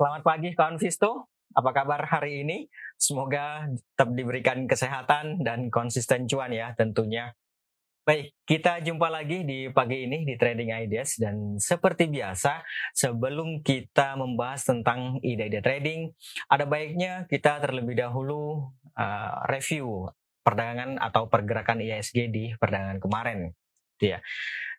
Selamat pagi kawan Visto. Apa kabar hari ini? Semoga tetap diberikan kesehatan dan konsisten cuan ya tentunya. Baik, kita jumpa lagi di pagi ini di Trading Ideas dan seperti biasa sebelum kita membahas tentang ide-ide trading, ada baiknya kita terlebih dahulu uh, review perdagangan atau pergerakan ISG di perdagangan kemarin. Ya.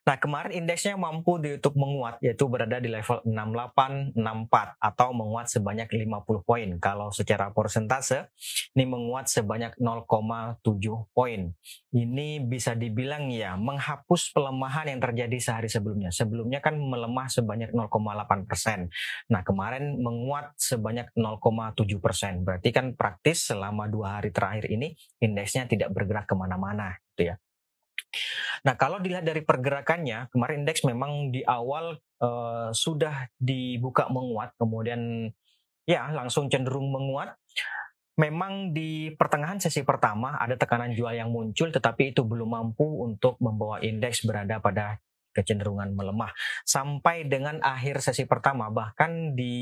Nah, kemarin indeksnya mampu ditutup menguat, yaitu berada di level 6864 atau menguat sebanyak 50 poin. Kalau secara persentase, ini menguat sebanyak 0,7 poin. Ini bisa dibilang ya menghapus pelemahan yang terjadi sehari sebelumnya. Sebelumnya kan melemah sebanyak 0,8 persen. Nah, kemarin menguat sebanyak 0,7 persen. Berarti kan praktis selama dua hari terakhir ini indeksnya tidak bergerak ke mana-mana, gitu ya. Nah, kalau dilihat dari pergerakannya, kemarin indeks memang di awal uh, sudah dibuka menguat, kemudian ya langsung cenderung menguat. Memang di pertengahan sesi pertama ada tekanan jual yang muncul, tetapi itu belum mampu untuk membawa indeks berada pada kecenderungan melemah sampai dengan akhir sesi pertama. Bahkan di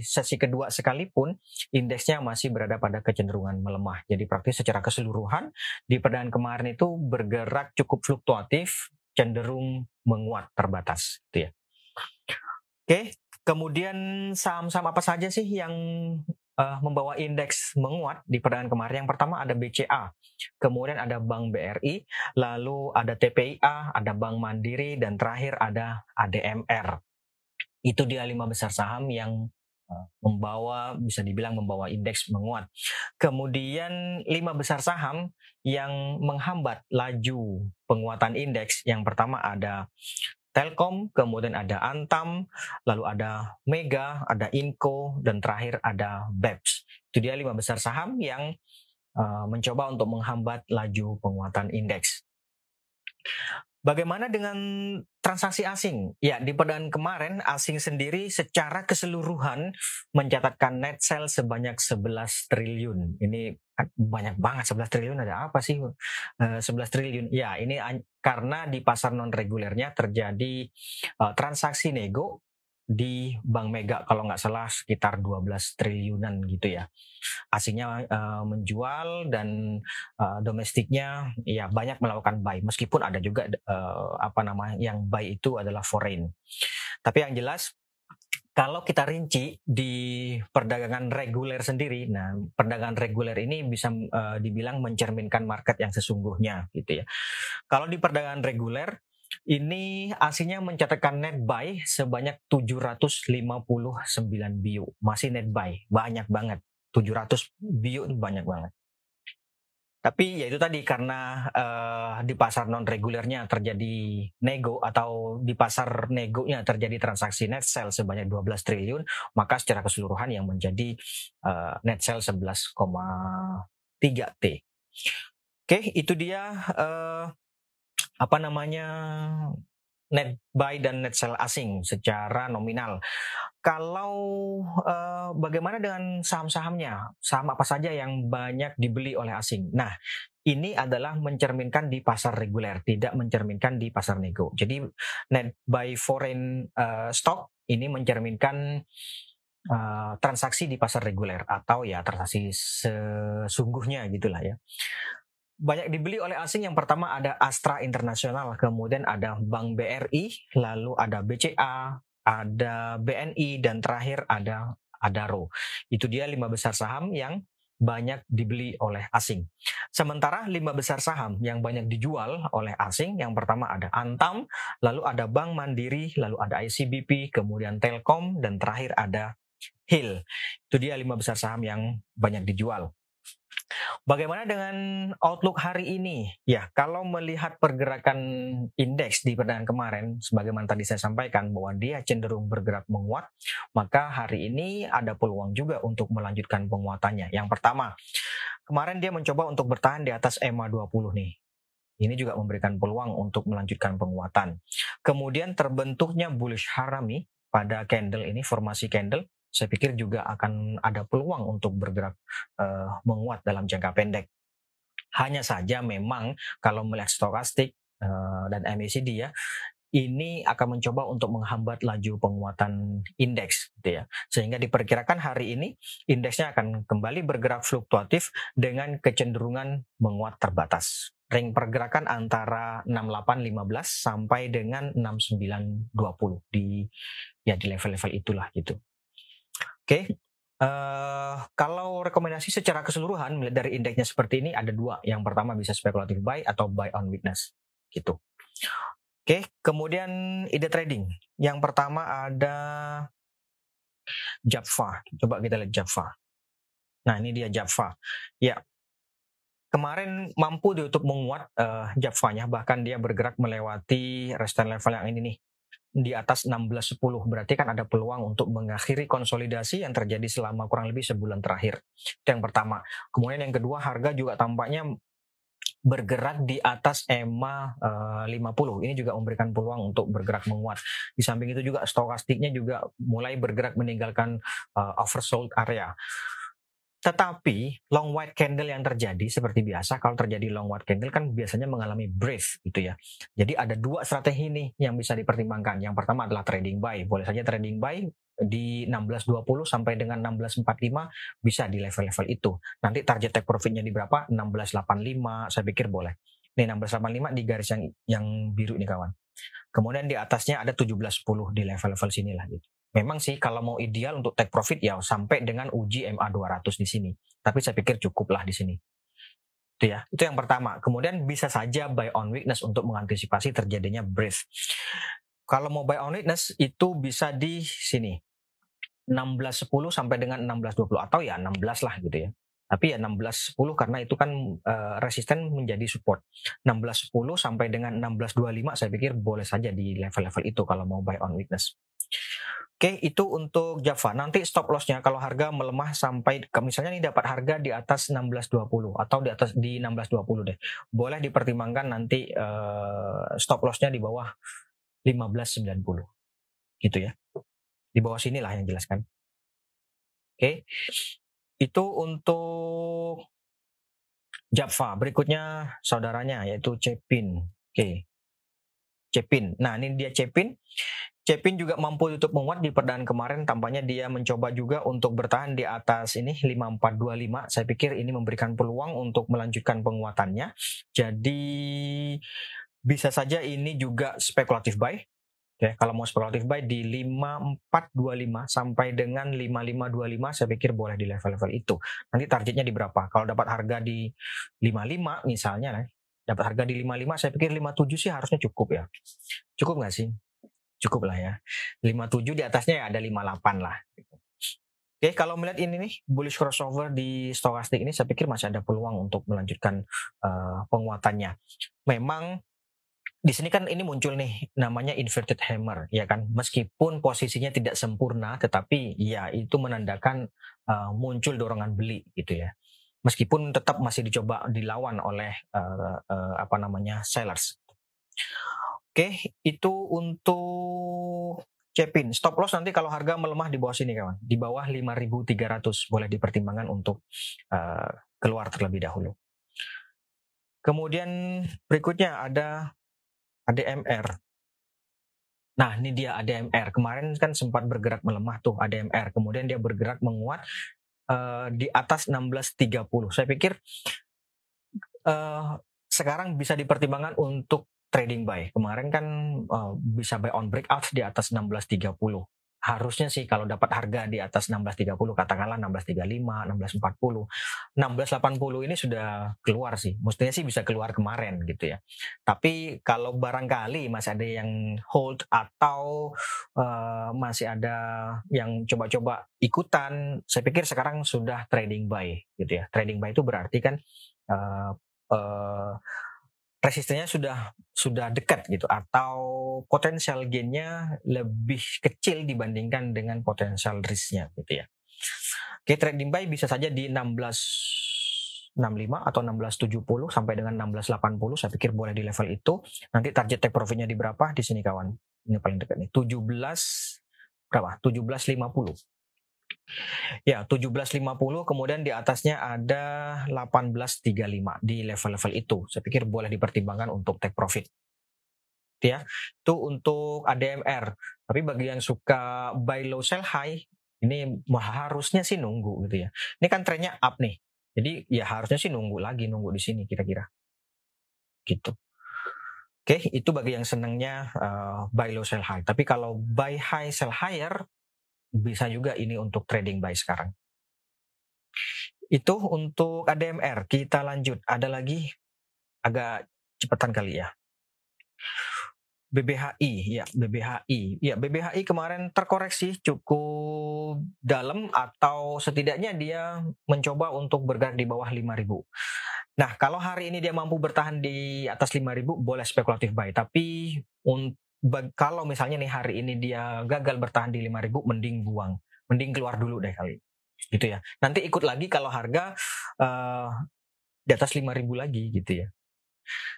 sesi kedua sekalipun indeksnya masih berada pada kecenderungan melemah. Jadi praktis secara keseluruhan di perdagangan kemarin itu bergerak cukup fluktuatif cenderung menguat terbatas gitu ya. Oke kemudian saham-saham apa saja sih yang uh, membawa indeks menguat di perdagangan kemarin. Yang pertama ada BCA, kemudian ada Bank BRI, lalu ada TPIA, ada Bank Mandiri, dan terakhir ada ADMR. Itu dia lima besar saham yang uh, membawa bisa dibilang membawa indeks menguat. Kemudian lima besar saham yang menghambat laju penguatan indeks yang pertama ada Telkom, kemudian ada Antam, lalu ada Mega, ada Inco, dan terakhir ada BEPS. Itu dia lima besar saham yang uh, mencoba untuk menghambat laju penguatan indeks. Bagaimana dengan transaksi asing? Ya, di perdagangan kemarin asing sendiri secara keseluruhan mencatatkan net sale sebanyak 11 triliun. Ini banyak banget 11 triliun ada apa sih? 11 eh, triliun. Ya, ini karena di pasar non regulernya terjadi uh, transaksi nego di Bank Mega kalau nggak salah sekitar 12 triliunan gitu ya. Asingnya uh, menjual dan uh, domestiknya ya banyak melakukan buy meskipun ada juga uh, apa namanya yang buy itu adalah foreign. Tapi yang jelas kalau kita rinci di perdagangan reguler sendiri, nah perdagangan reguler ini bisa uh, dibilang mencerminkan market yang sesungguhnya gitu ya. Kalau di perdagangan reguler ini aslinya mencatatkan net buy sebanyak 759 bio. Masih net buy, banyak banget. 700 bio itu banyak banget. Tapi ya itu tadi karena uh, di pasar non regulernya terjadi nego atau di pasar negonya terjadi transaksi net sell sebanyak 12 triliun, maka secara keseluruhan yang menjadi uh, net sell 11,3 T. Oke, itu dia uh, apa namanya net buy dan net sell asing secara nominal. Kalau uh, bagaimana dengan saham-sahamnya? Saham apa saja yang banyak dibeli oleh asing? Nah, ini adalah mencerminkan di pasar reguler, tidak mencerminkan di pasar nego. Jadi net buy foreign uh, stock ini mencerminkan uh, transaksi di pasar reguler atau ya transaksi sesungguhnya gitulah ya banyak dibeli oleh asing yang pertama ada Astra Internasional, kemudian ada Bank BRI, lalu ada BCA, ada BNI dan terakhir ada Adaro. Itu dia lima besar saham yang banyak dibeli oleh asing. Sementara lima besar saham yang banyak dijual oleh asing, yang pertama ada Antam, lalu ada Bank Mandiri, lalu ada ICBP, kemudian Telkom, dan terakhir ada Hill. Itu dia lima besar saham yang banyak dijual. Bagaimana dengan outlook hari ini? Ya, kalau melihat pergerakan indeks di perdagangan kemarin, sebagaimana tadi saya sampaikan bahwa dia cenderung bergerak menguat, maka hari ini ada peluang juga untuk melanjutkan penguatannya. Yang pertama, kemarin dia mencoba untuk bertahan di atas EMA 20 nih. Ini juga memberikan peluang untuk melanjutkan penguatan. Kemudian terbentuknya bullish harami pada candle ini, formasi candle, saya pikir juga akan ada peluang untuk bergerak uh, menguat dalam jangka pendek. Hanya saja memang kalau melihat stokastik uh, dan MACD ya, ini akan mencoba untuk menghambat laju penguatan indeks gitu ya. Sehingga diperkirakan hari ini indeksnya akan kembali bergerak fluktuatif dengan kecenderungan menguat terbatas. Ring pergerakan antara 6815 sampai dengan 6920 di ya di level-level itulah gitu. Oke, Uh, kalau rekomendasi secara keseluruhan melihat dari indeksnya seperti ini ada dua. Yang pertama bisa spekulatif buy atau buy on weakness gitu. Oke, kemudian ide trading. Yang pertama ada Java. Coba kita lihat Java. Nah, ini dia Java. Ya. Kemarin mampu dia untuk menguat uh, Java-nya, bahkan dia bergerak melewati resistance level yang ini nih di atas 16.10 berarti kan ada peluang untuk mengakhiri konsolidasi yang terjadi selama kurang lebih sebulan terakhir. Itu yang pertama. Kemudian yang kedua harga juga tampaknya bergerak di atas EMA uh, 50. Ini juga memberikan peluang untuk bergerak menguat. Di samping itu juga stokastiknya juga mulai bergerak meninggalkan uh, oversold area. Tetapi long white candle yang terjadi seperti biasa kalau terjadi long white candle kan biasanya mengalami break gitu ya. Jadi ada dua strategi ini yang bisa dipertimbangkan. Yang pertama adalah trading buy. Boleh saja trading buy di 1620 sampai dengan 1645 bisa di level-level itu. Nanti target take profitnya di berapa? 1685 saya pikir boleh. Nih 1685 di garis yang yang biru ini kawan. Kemudian di atasnya ada 1710 di level-level sinilah gitu. Memang sih kalau mau ideal untuk take profit ya sampai dengan uji MA 200 di sini. Tapi saya pikir cukup lah di sini. Itu ya. Itu yang pertama. Kemudian bisa saja buy on weakness untuk mengantisipasi terjadinya breath. Kalau mau buy on weakness itu bisa di sini. 16.10 sampai dengan 16.20 atau ya 16 lah gitu ya. Tapi ya 16.10 karena itu kan uh, resisten menjadi support. 16.10 sampai dengan 16.25 saya pikir boleh saja di level-level itu kalau mau buy on weakness. Oke, itu untuk Java. Nanti stop lossnya kalau harga melemah sampai misalnya ini dapat harga di atas 1620 atau di atas di 1620 deh. Boleh dipertimbangkan nanti uh, stop lossnya di bawah 1590. Gitu ya. Di bawah sinilah yang jelaskan. Oke. Itu untuk Java. Berikutnya saudaranya yaitu Cepin. Oke. Cepin. Nah, ini dia Cepin. Cepin juga mampu untuk menguat di perdaan kemarin. Tampaknya dia mencoba juga untuk bertahan di atas ini 5425. Saya pikir ini memberikan peluang untuk melanjutkan penguatannya. Jadi bisa saja ini juga spekulatif buy. Oke, kalau mau spekulatif buy di 5425 sampai dengan 5525 saya pikir boleh di level-level itu. Nanti targetnya di berapa? Kalau dapat harga di 55 misalnya, dapat harga di 55 saya pikir 57 sih harusnya cukup ya. Cukup nggak sih? cukup lah ya. 57 di atasnya ya ada 58 lah. Oke, kalau melihat ini nih bullish crossover di stokastik ini saya pikir masih ada peluang untuk melanjutkan uh, penguatannya. Memang di sini kan ini muncul nih namanya inverted hammer ya kan meskipun posisinya tidak sempurna tetapi ya itu menandakan uh, muncul dorongan beli gitu ya meskipun tetap masih dicoba dilawan oleh uh, uh, apa namanya sellers Oke, itu untuk Cepin. Stop loss nanti kalau harga melemah di bawah sini kawan. Di bawah 5.300 boleh dipertimbangkan untuk uh, keluar terlebih dahulu. Kemudian berikutnya ada ADMR. Nah, ini dia ADMR. Kemarin kan sempat bergerak melemah tuh ADMR. Kemudian dia bergerak menguat uh, di atas 16.30. Saya pikir uh, sekarang bisa dipertimbangkan untuk trading buy. Kemarin kan uh, bisa buy on breakout di atas 16.30. Harusnya sih kalau dapat harga di atas 16.30 katakanlah 16.35, 16.40, 16.80 ini sudah keluar sih. Mestinya sih bisa keluar kemarin gitu ya. Tapi kalau barangkali masih ada yang hold atau uh, masih ada yang coba-coba ikutan, saya pikir sekarang sudah trading buy gitu ya. Trading buy itu berarti kan uh, uh, resistennya sudah sudah dekat gitu atau potensial gainnya lebih kecil dibandingkan dengan potensial risknya gitu ya. Oke, trading buy bisa saja di 1665 atau 1670 sampai dengan 1680 saya pikir boleh di level itu. Nanti target take profitnya di berapa? Di sini kawan. Ini paling dekat nih. 17 berapa? 1750. Ya, 1750 kemudian di atasnya ada 1835 di level-level itu. Saya pikir boleh dipertimbangkan untuk take profit. ya. Itu untuk ADMR. Tapi bagi yang suka buy low sell high, ini harusnya sih nunggu gitu ya. Ini kan trennya up nih. Jadi ya harusnya sih nunggu lagi, nunggu di sini kira-kira. Gitu. Oke, itu bagi yang senangnya uh, buy low sell high. Tapi kalau buy high sell higher bisa juga ini untuk trading buy sekarang. Itu untuk ADMR. Kita lanjut. Ada lagi agak cepetan kali ya. BBHI ya BBHI ya BBHI kemarin terkoreksi cukup dalam atau setidaknya dia mencoba untuk bergerak di bawah 5000. Nah, kalau hari ini dia mampu bertahan di atas 5000 boleh spekulatif buy, tapi kalau misalnya nih hari ini dia gagal bertahan di 5000 mending buang, mending keluar dulu deh kali. Gitu ya. Nanti ikut lagi kalau harga uh, di atas 5000 lagi gitu ya.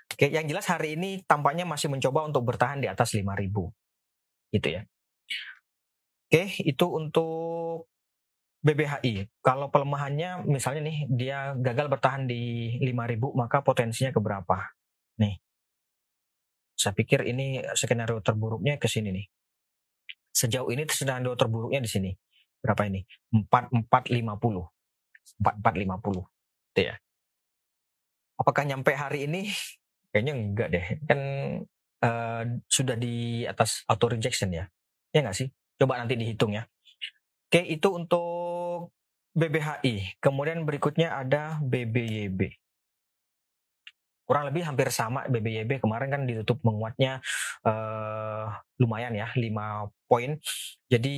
Oke, yang jelas hari ini tampaknya masih mencoba untuk bertahan di atas 5000. Gitu ya. Oke, itu untuk BBHI. Kalau pelemahannya misalnya nih dia gagal bertahan di 5000 maka potensinya ke berapa? Nih. Saya pikir ini skenario terburuknya ke sini nih. Sejauh ini skenario terburuknya di sini. Berapa ini? 4450. 4450. Itu ya apakah nyampe hari ini kayaknya enggak deh kan uh, sudah di atas auto rejection ya ya nggak sih coba nanti dihitung ya oke itu untuk BBHI kemudian berikutnya ada BBYB kurang lebih hampir sama BBYB kemarin kan ditutup menguatnya uh, lumayan ya 5 poin jadi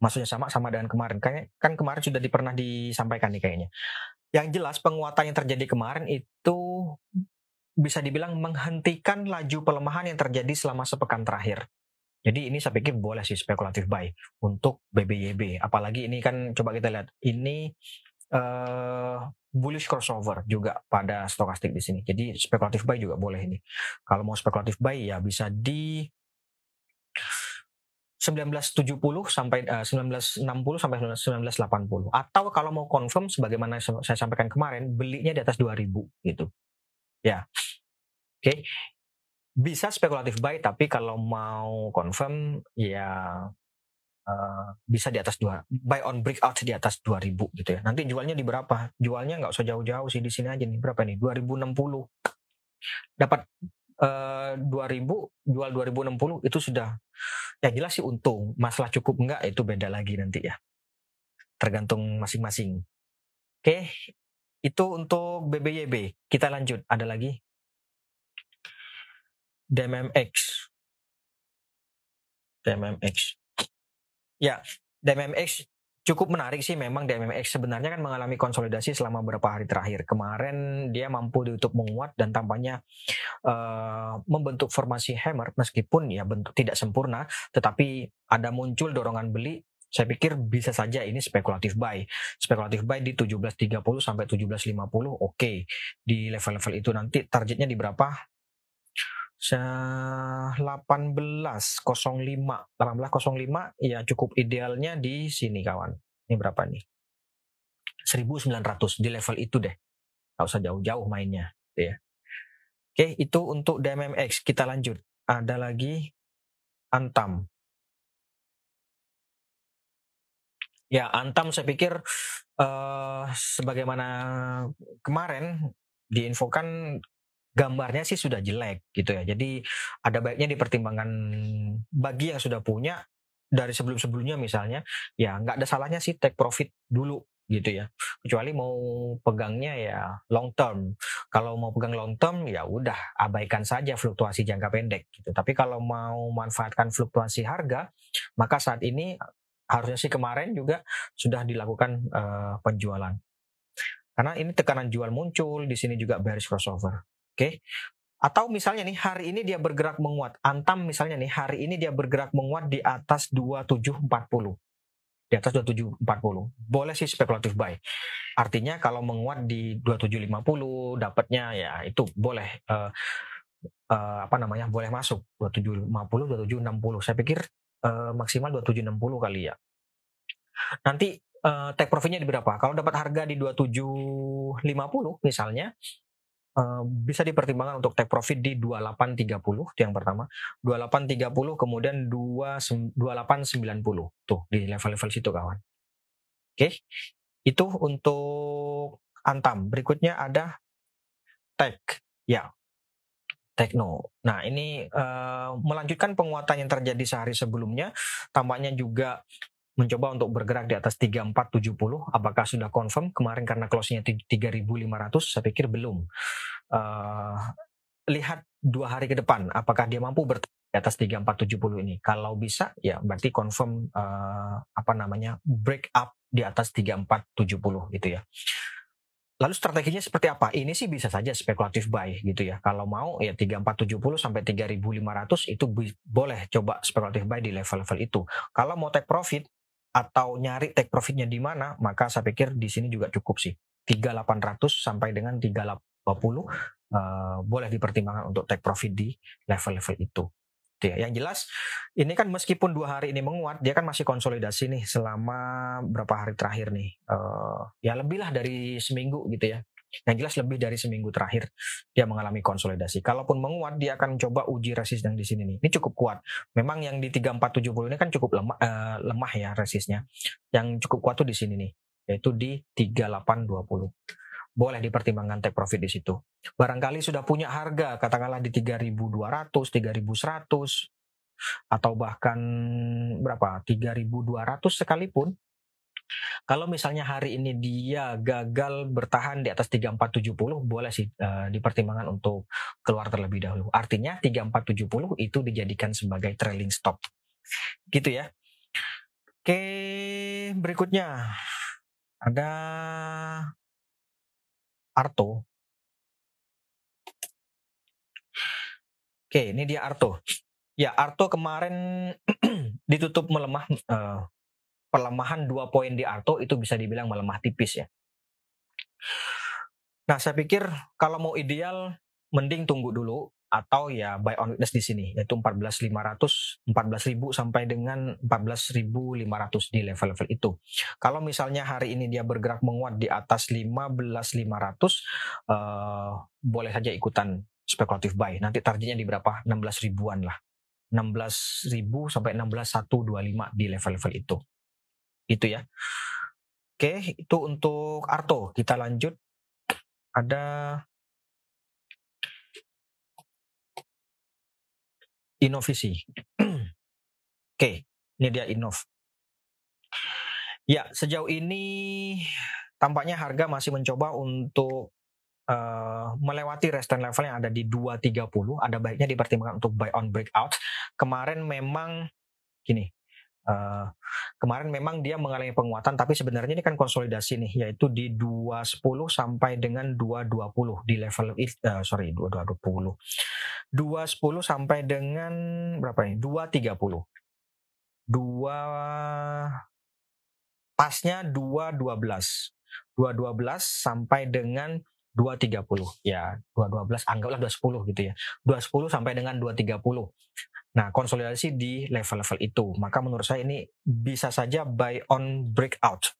maksudnya sama sama dengan kemarin kayaknya kan kemarin sudah pernah disampaikan nih kayaknya yang jelas penguatan yang terjadi kemarin itu bisa dibilang menghentikan laju pelemahan yang terjadi selama sepekan terakhir. Jadi ini saya pikir boleh sih spekulatif buy untuk BBYB. Apalagi ini kan coba kita lihat ini bullish crossover juga pada stokastik di sini. Jadi spekulatif buy juga boleh ini. Kalau mau spekulatif buy ya bisa di 1970 sampai uh, 1960 sampai 1980 atau kalau mau confirm sebagaimana saya sampaikan kemarin belinya di atas 2000 gitu. Ya. Oke. Okay. Bisa spekulatif buy tapi kalau mau confirm ya uh, bisa di atas dua buy on breakout di atas 2000 gitu ya. Nanti jualnya di berapa? Jualnya nggak usah jauh-jauh sih di sini aja nih. Berapa nih? 2060. Dapat uh, 2000 jual 2060 itu sudah ya jelas sih untung masalah cukup enggak itu beda lagi nanti ya tergantung masing-masing oke itu untuk BBYB kita lanjut ada lagi DMMX DMMX ya DMMX cukup menarik sih memang DMMX sebenarnya kan mengalami konsolidasi selama beberapa hari terakhir. Kemarin dia mampu ditutup menguat dan tampaknya uh, membentuk formasi hammer meskipun ya bentuk tidak sempurna, tetapi ada muncul dorongan beli. Saya pikir bisa saja ini spekulatif buy. Spekulatif buy di 17.30 sampai 17.50 oke. Okay. Di level-level itu nanti targetnya di berapa? 1805 1805 ya cukup idealnya di sini kawan. Ini berapa nih? 1900 di level itu deh. Nggak usah jauh-jauh mainnya gitu ya. Oke itu untuk DMMX kita lanjut. Ada lagi Antam. Ya Antam saya pikir uh, sebagaimana kemarin diinfokan gambarnya sih sudah jelek gitu ya. Jadi ada baiknya dipertimbangkan bagi yang sudah punya dari sebelum-sebelumnya misalnya, ya nggak ada salahnya sih take profit dulu gitu ya. Kecuali mau pegangnya ya long term. Kalau mau pegang long term ya udah abaikan saja fluktuasi jangka pendek gitu. Tapi kalau mau manfaatkan fluktuasi harga, maka saat ini harusnya sih kemarin juga sudah dilakukan uh, penjualan. Karena ini tekanan jual muncul, di sini juga bearish crossover. Oke. Atau misalnya nih hari ini dia bergerak menguat. Antam misalnya nih hari ini dia bergerak menguat di atas 2740. Di atas 2740. Boleh sih spekulatif buy. Artinya kalau menguat di 2750 dapatnya ya itu boleh uh, uh, apa namanya? boleh masuk 2750 2760. Saya pikir uh, maksimal 2760 kali ya. Nanti uh, take profitnya di berapa? Kalau dapat harga di 2750 misalnya, bisa dipertimbangkan untuk take profit di 2830 itu yang pertama. 2830 kemudian 2890 tuh di level-level situ kawan. Oke? Okay. itu untuk Antam. Berikutnya ada Tech. Ya. Tekno. Nah, ini uh, melanjutkan penguatan yang terjadi sehari sebelumnya, tampaknya juga mencoba untuk bergerak di atas 3470 apakah sudah confirm kemarin karena close-nya 3500 saya pikir belum uh, lihat dua hari ke depan apakah dia mampu bertahan di atas 3470 ini kalau bisa ya berarti confirm uh, apa namanya break up di atas 3470 gitu ya Lalu strateginya seperti apa? Ini sih bisa saja spekulatif buy gitu ya. Kalau mau ya 3470 sampai 3500 itu boleh coba spekulatif buy di level-level itu. Kalau mau take profit atau nyari take profitnya di mana, maka saya pikir di sini juga cukup sih. 3800 sampai dengan 380 uh, eh, boleh dipertimbangkan untuk take profit di level-level itu. Ya. Yang jelas ini kan meskipun dua hari ini menguat, dia kan masih konsolidasi nih selama berapa hari terakhir nih. Uh, ya lebih lah dari seminggu gitu ya. Yang jelas lebih dari seminggu terakhir dia mengalami konsolidasi. Kalaupun menguat, dia akan coba uji resisten di sini nih. Ini cukup kuat. Memang yang di 3470 ini kan cukup lemah, uh, lemah ya resistnya. Yang cukup kuat tuh di sini nih, yaitu di 3820 boleh dipertimbangkan take profit di situ. Barangkali sudah punya harga, katakanlah di 3.200, 3.100, atau bahkan berapa, 3.200 sekalipun, kalau misalnya hari ini dia gagal bertahan di atas 3470 boleh sih uh, dipertimbangkan untuk keluar terlebih dahulu. Artinya 3470 itu dijadikan sebagai trailing stop. Gitu ya. Oke, berikutnya ada Arto. Oke, ini dia Arto. Ya, Arto kemarin ditutup melemah uh, pelemahan dua poin di Arto itu bisa dibilang melemah tipis ya. Nah, saya pikir kalau mau ideal mending tunggu dulu atau ya buy on witness di sini yaitu 14.500 14.000 sampai dengan 14.500 di level-level itu. Kalau misalnya hari ini dia bergerak menguat di atas 15.500 uh, boleh saja ikutan spekulatif buy. Nanti targetnya di berapa? 16 ribuan lah. 16.000 sampai 16.125 di level-level itu. Itu ya. Oke, itu untuk Arto. Kita lanjut. Ada Inovisi. Oke, ini dia Inov. Ya, sejauh ini tampaknya harga masih mencoba untuk uh, melewati resistance level yang ada di 230. Ada baiknya dipertimbangkan untuk buy on breakout. Kemarin memang gini, Uh, kemarin memang dia mengalami penguatan tapi sebenarnya ini kan konsolidasi nih yaitu di 210 sampai dengan 220 di level uh, sorry 220 210 sampai dengan berapa ini? 230 2 pasnya 212 212 sampai dengan 230 ya 212 anggaplah 210 gitu ya. 210 sampai dengan 230 Nah, konsolidasi di level-level itu. Maka menurut saya ini bisa saja buy on breakout.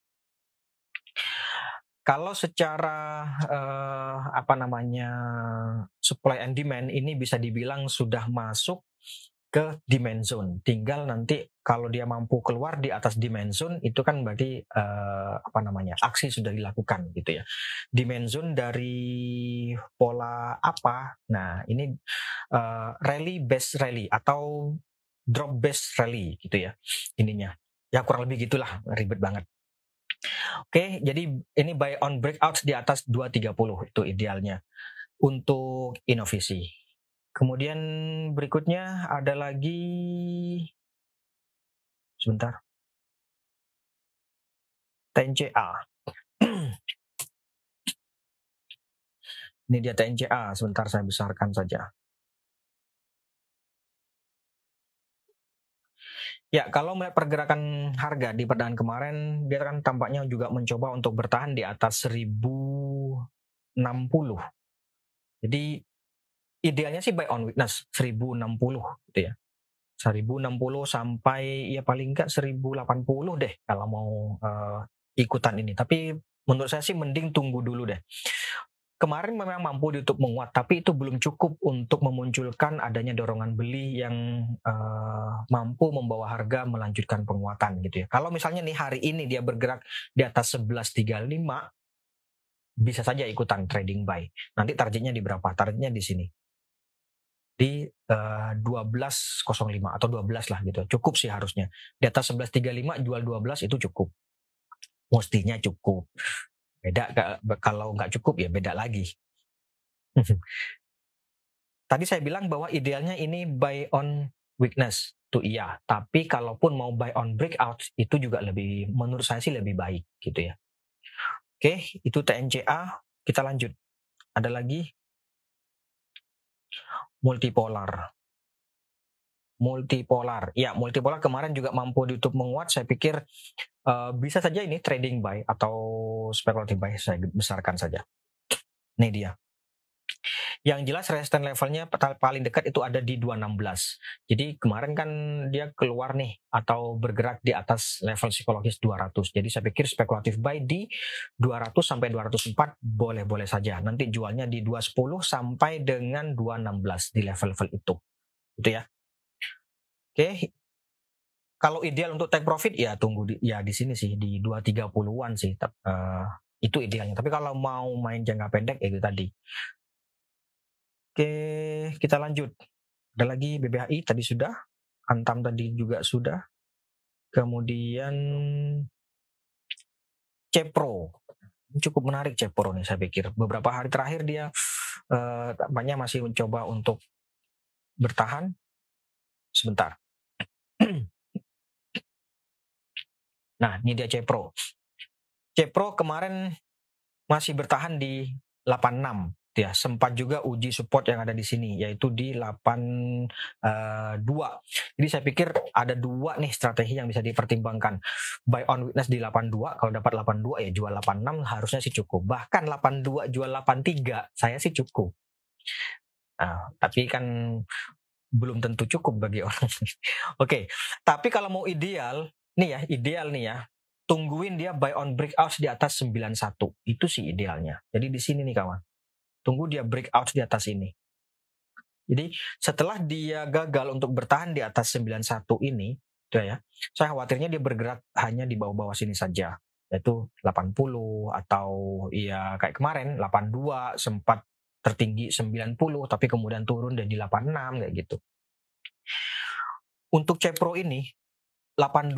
Kalau secara uh, apa namanya supply and demand ini bisa dibilang sudah masuk ke demand zone. Tinggal nanti kalau dia mampu keluar di atas demand zone itu kan berarti uh, apa namanya aksi sudah dilakukan gitu ya. Demand zone dari pola apa? Nah ini uh, rally base rally atau drop base rally gitu ya ininya. Ya kurang lebih gitulah ribet banget. Oke, jadi ini buy on breakout di atas 230 itu idealnya untuk inovasi. Kemudian berikutnya ada lagi sebentar. TNCA. Ini dia TNCA, sebentar saya besarkan saja. Ya, kalau melihat pergerakan harga di perdagangan kemarin, dia kan tampaknya juga mencoba untuk bertahan di atas 1060. Jadi idealnya sih buy on weakness 1060 gitu ya. 1060 sampai ya paling enggak 1080 deh kalau mau uh, ikutan ini. Tapi menurut saya sih mending tunggu dulu deh. kemarin memang mampu untuk menguat, tapi itu belum cukup untuk memunculkan adanya dorongan beli yang uh, mampu membawa harga melanjutkan penguatan gitu ya. Kalau misalnya nih hari ini dia bergerak di atas 11.35, bisa saja ikutan trading buy. Nanti targetnya di berapa? Targetnya di sini. Di uh, 12.05 atau 12 lah gitu. Cukup sih harusnya. Di atas 11.35 jual 12 itu cukup. Mestinya cukup. Beda kalau nggak cukup ya beda lagi. Tadi saya bilang bahwa idealnya ini buy on weakness itu iya, tapi kalaupun mau buy on breakout itu juga lebih menurut saya sih lebih baik gitu ya. Oke, itu TNCA, kita lanjut. Ada lagi multipolar. Multipolar. Ya, multipolar kemarin juga mampu di YouTube menguat. Saya pikir uh, bisa saja ini trading buy atau speculative buy saya besarkan saja. Ini dia. Yang jelas resistance levelnya paling dekat itu ada di 216. Jadi kemarin kan dia keluar nih atau bergerak di atas level psikologis 200. Jadi saya pikir spekulatif buy di 200 sampai 204 boleh-boleh saja. Nanti jualnya di 210 sampai dengan 216 di level-level itu. Itu ya. Oke, kalau ideal untuk take profit ya tunggu di, ya di sini sih di 230-an sih. Uh, itu idealnya. Tapi kalau mau main jangka pendek ya itu tadi. Oke, kita lanjut. Ada lagi BBHI tadi sudah, Antam tadi juga sudah. Kemudian Cepro. Cukup menarik Cepro nih saya pikir. Beberapa hari terakhir dia uh, banyak masih mencoba untuk bertahan. Sebentar. Nah, ini dia Cepro. Cepro kemarin masih bertahan di 86 ya sempat juga uji support yang ada di sini yaitu di 82 uh, eh, jadi saya pikir ada dua nih strategi yang bisa dipertimbangkan. Buy on witness di 82 kalau dapat 82 ya jual 86 harusnya sih cukup. Bahkan 82 jual 83 saya sih cukup. Nah, tapi kan belum tentu cukup bagi orang. Oke okay. tapi kalau mau ideal nih ya ideal nih ya tungguin dia buy on breakout di atas 91 itu sih idealnya. Jadi di sini nih kawan tunggu dia breakout di atas ini. Jadi setelah dia gagal untuk bertahan di atas 91 ini ya saya khawatirnya dia bergerak hanya di bawah-bawah sini saja. Yaitu 80 atau ya kayak kemarin 82 sempat tertinggi 90 tapi kemudian turun dan di 86 kayak gitu. Untuk Cepro ini 82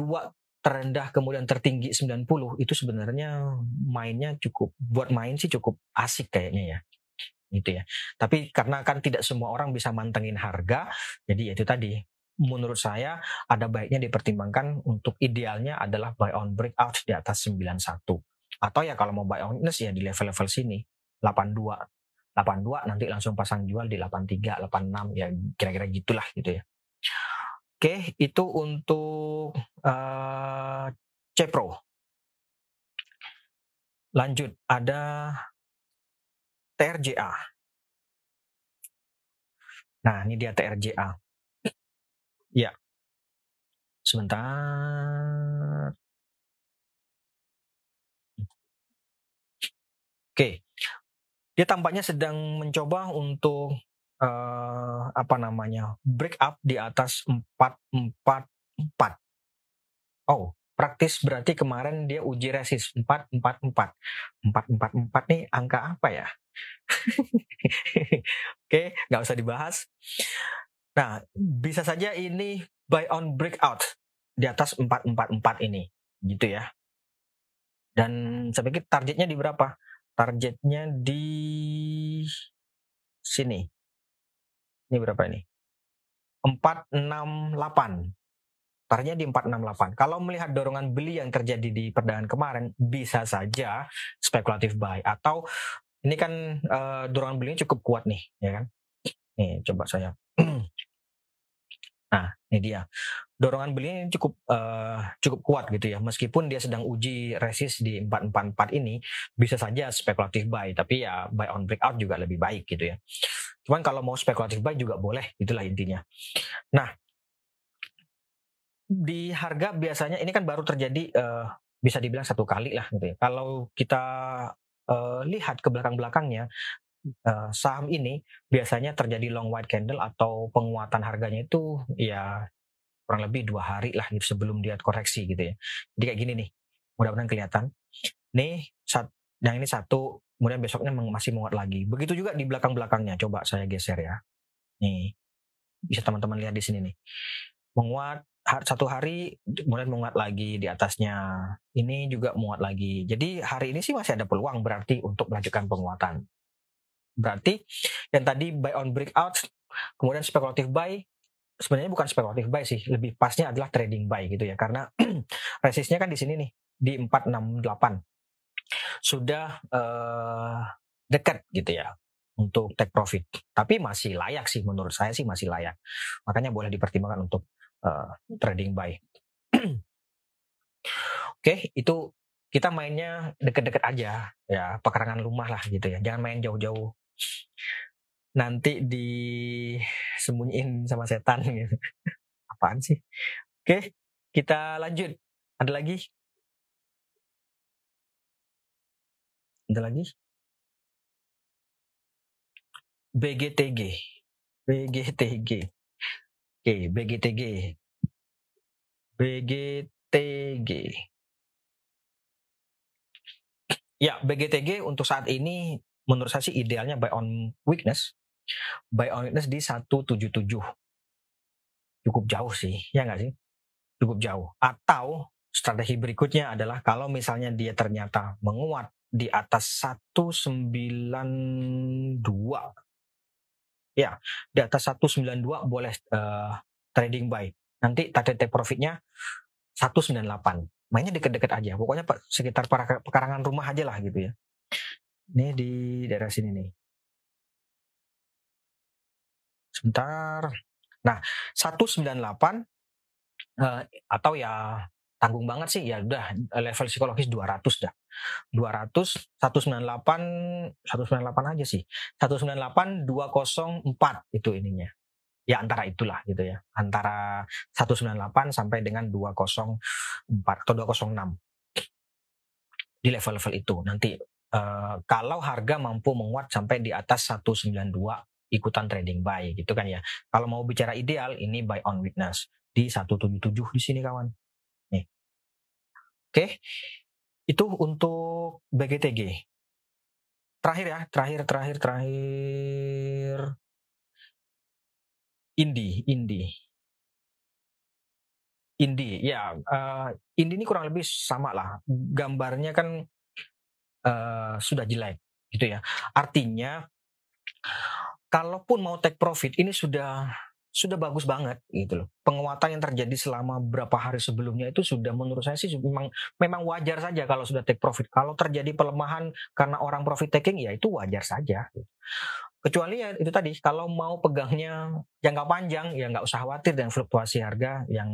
terendah kemudian tertinggi 90 itu sebenarnya mainnya cukup buat main sih cukup asik kayaknya ya gitu ya. Tapi karena kan tidak semua orang bisa mantengin harga, jadi itu tadi menurut saya ada baiknya dipertimbangkan untuk idealnya adalah buy on breakout di atas 91. Atau ya kalau mau buy on ya di level-level sini 82. 82 nanti langsung pasang jual di 83, 86 ya kira-kira gitulah gitu ya. Oke, itu untuk uh, Cepro. Lanjut, ada TRJA. Nah, ini dia TRJA. Ya. Sebentar. Oke. Dia tampaknya sedang mencoba untuk uh, apa namanya break up di atas 444. Oh, praktis berarti kemarin dia uji resist 444. 444 nih angka apa ya? Oke, nggak usah dibahas. Nah, bisa saja ini buy on breakout di atas 444 ini, gitu ya. Dan saya pikir targetnya di berapa? Targetnya di sini. Ini berapa ini? 468. Targetnya di 468. Kalau melihat dorongan beli yang terjadi di perdagangan kemarin, bisa saja spekulatif buy. Atau ini kan uh, dorongan belinya cukup kuat nih, ya kan? Nih, coba saya. nah, ini dia. Dorongan belinya cukup uh, cukup kuat gitu ya. Meskipun dia sedang uji resist di 444 ini, bisa saja spekulatif buy, tapi ya buy on breakout juga lebih baik gitu ya. Cuman kalau mau spekulatif buy juga boleh, itulah intinya. Nah, di harga biasanya ini kan baru terjadi uh, bisa dibilang satu kali lah gitu ya. Kalau kita uh, lihat ke belakang-belakangnya uh, saham ini biasanya terjadi long white candle atau penguatan harganya itu ya kurang lebih dua hari lah sebelum dia koreksi gitu ya. Jadi kayak gini nih, mudah-mudahan kelihatan. Nih, saat, yang ini satu, kemudian besoknya masih menguat lagi. Begitu juga di belakang-belakangnya. Coba saya geser ya. Nih, bisa teman-teman lihat di sini nih. Menguat satu hari, kemudian menguat lagi di atasnya. Ini juga menguat lagi. Jadi hari ini sih masih ada peluang berarti untuk melanjutkan penguatan. Berarti yang tadi buy on breakout, kemudian spekulatif buy, sebenarnya bukan spekulatif buy sih, lebih pasnya adalah trading buy gitu ya. Karena resistnya kan di sini nih, di 468. Sudah uh, dekat gitu ya untuk take profit. Tapi masih layak sih menurut saya sih masih layak. Makanya boleh dipertimbangkan untuk uh, trading buy. Oke, okay, itu kita mainnya deket-deket aja ya pekarangan rumah lah gitu ya jangan main jauh-jauh nanti disembunyiin sama setan gitu. Apaan sih? Oke, kita lanjut. Ada lagi? Ada lagi? BGTG. BGTG. Oke, BGTG. BGTG. Ya, BGTG untuk saat ini menurut saya sih idealnya buy on weakness. Buy on weakness di 177 cukup jauh sih ya nggak sih? Cukup jauh. Atau strategi berikutnya adalah kalau misalnya dia ternyata menguat di atas 192 ya di atas 192 boleh uh, trading buy nanti target take profitnya 198 mainnya deket-deket aja pokoknya sekitar pekarangan rumah aja lah gitu ya ini di daerah sini nih. Sebentar. Nah, 198 uh, atau ya tanggung banget sih ya udah level psikologis 200 dah. 200 198 198 aja sih. 198 204 itu ininya. Ya antara itulah gitu ya. Antara 198 sampai dengan 204 atau 206 di level-level itu nanti uh, kalau harga mampu menguat sampai di atas 192 ikutan trading buy gitu kan ya. Kalau mau bicara ideal ini buy on witness di 177 di sini kawan. Oke. Itu untuk BGTG. Terakhir ya, terakhir terakhir terakhir Indi, Indi. Indi, ya, uh, Indi ini kurang lebih sama lah. Gambarnya kan uh, sudah jelek gitu ya. Artinya kalaupun mau take profit ini sudah sudah bagus banget gitu loh. Penguatan yang terjadi selama berapa hari sebelumnya itu sudah menurut saya sih memang memang wajar saja kalau sudah take profit. Kalau terjadi pelemahan karena orang profit taking ya itu wajar saja. Kecuali ya itu tadi kalau mau pegangnya jangka panjang ya nggak usah khawatir dengan fluktuasi harga yang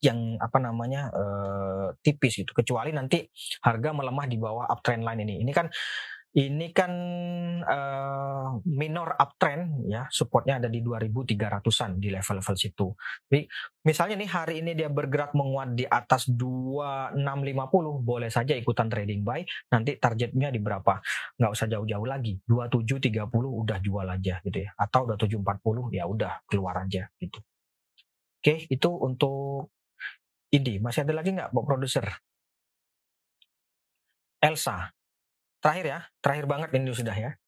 yang apa namanya uh, tipis gitu. Kecuali nanti harga melemah di bawah uptrend line ini. Ini kan ini kan uh, minor uptrend ya, supportnya ada di 2300-an di level-level situ. Jadi misalnya nih hari ini dia bergerak menguat di atas 2650, boleh saja ikutan trading buy, nanti targetnya di berapa? Nggak usah jauh-jauh lagi, 2730 udah jual aja gitu ya. Atau 2740 ya udah keluar aja gitu. Oke, itu untuk ini. Masih ada lagi nggak, Bob Producer? Elsa, Terakhir ya, terakhir banget ini sudah ya.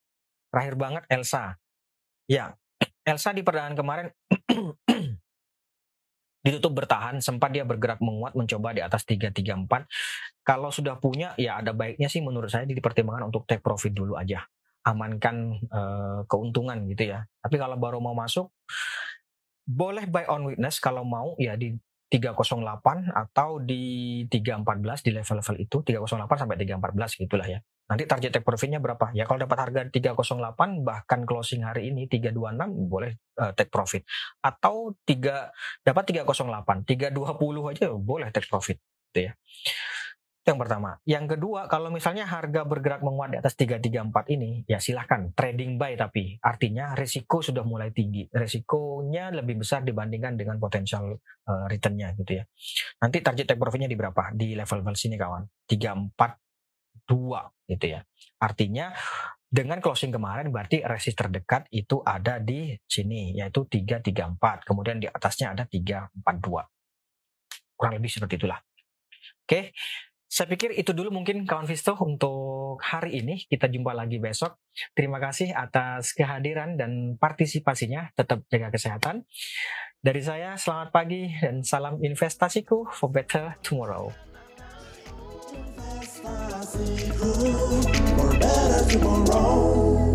Terakhir banget Elsa. Ya, Elsa di perdagangan kemarin ditutup bertahan, sempat dia bergerak menguat mencoba di atas 334. Kalau sudah punya ya ada baiknya sih menurut saya dipertimbangkan untuk take profit dulu aja. Amankan uh, keuntungan gitu ya. Tapi kalau baru mau masuk boleh buy on witness kalau mau ya di 308 atau di 314 di level-level itu 308 sampai 314 gitulah ya. Nanti target take profitnya berapa? Ya kalau dapat harga 308 bahkan closing hari ini 326 boleh uh, take profit. Atau 3 dapat 308, 320 aja boleh take profit gitu ya. Itu yang pertama. Yang kedua, kalau misalnya harga bergerak menguat di atas 334 ini, ya silahkan trading buy tapi artinya risiko sudah mulai tinggi. Risikonya lebih besar dibandingkan dengan potensial uh, returnnya gitu ya. Nanti target take profitnya di berapa? Di level-level sini kawan. 342 gitu ya. Artinya dengan closing kemarin berarti resist terdekat itu ada di sini yaitu 334. Kemudian di atasnya ada 342. Kurang lebih seperti itulah. Oke. Saya pikir itu dulu mungkin kawan Visto untuk hari ini. Kita jumpa lagi besok. Terima kasih atas kehadiran dan partisipasinya. Tetap jaga kesehatan. Dari saya, selamat pagi dan salam investasiku for better tomorrow. For better tomorrow.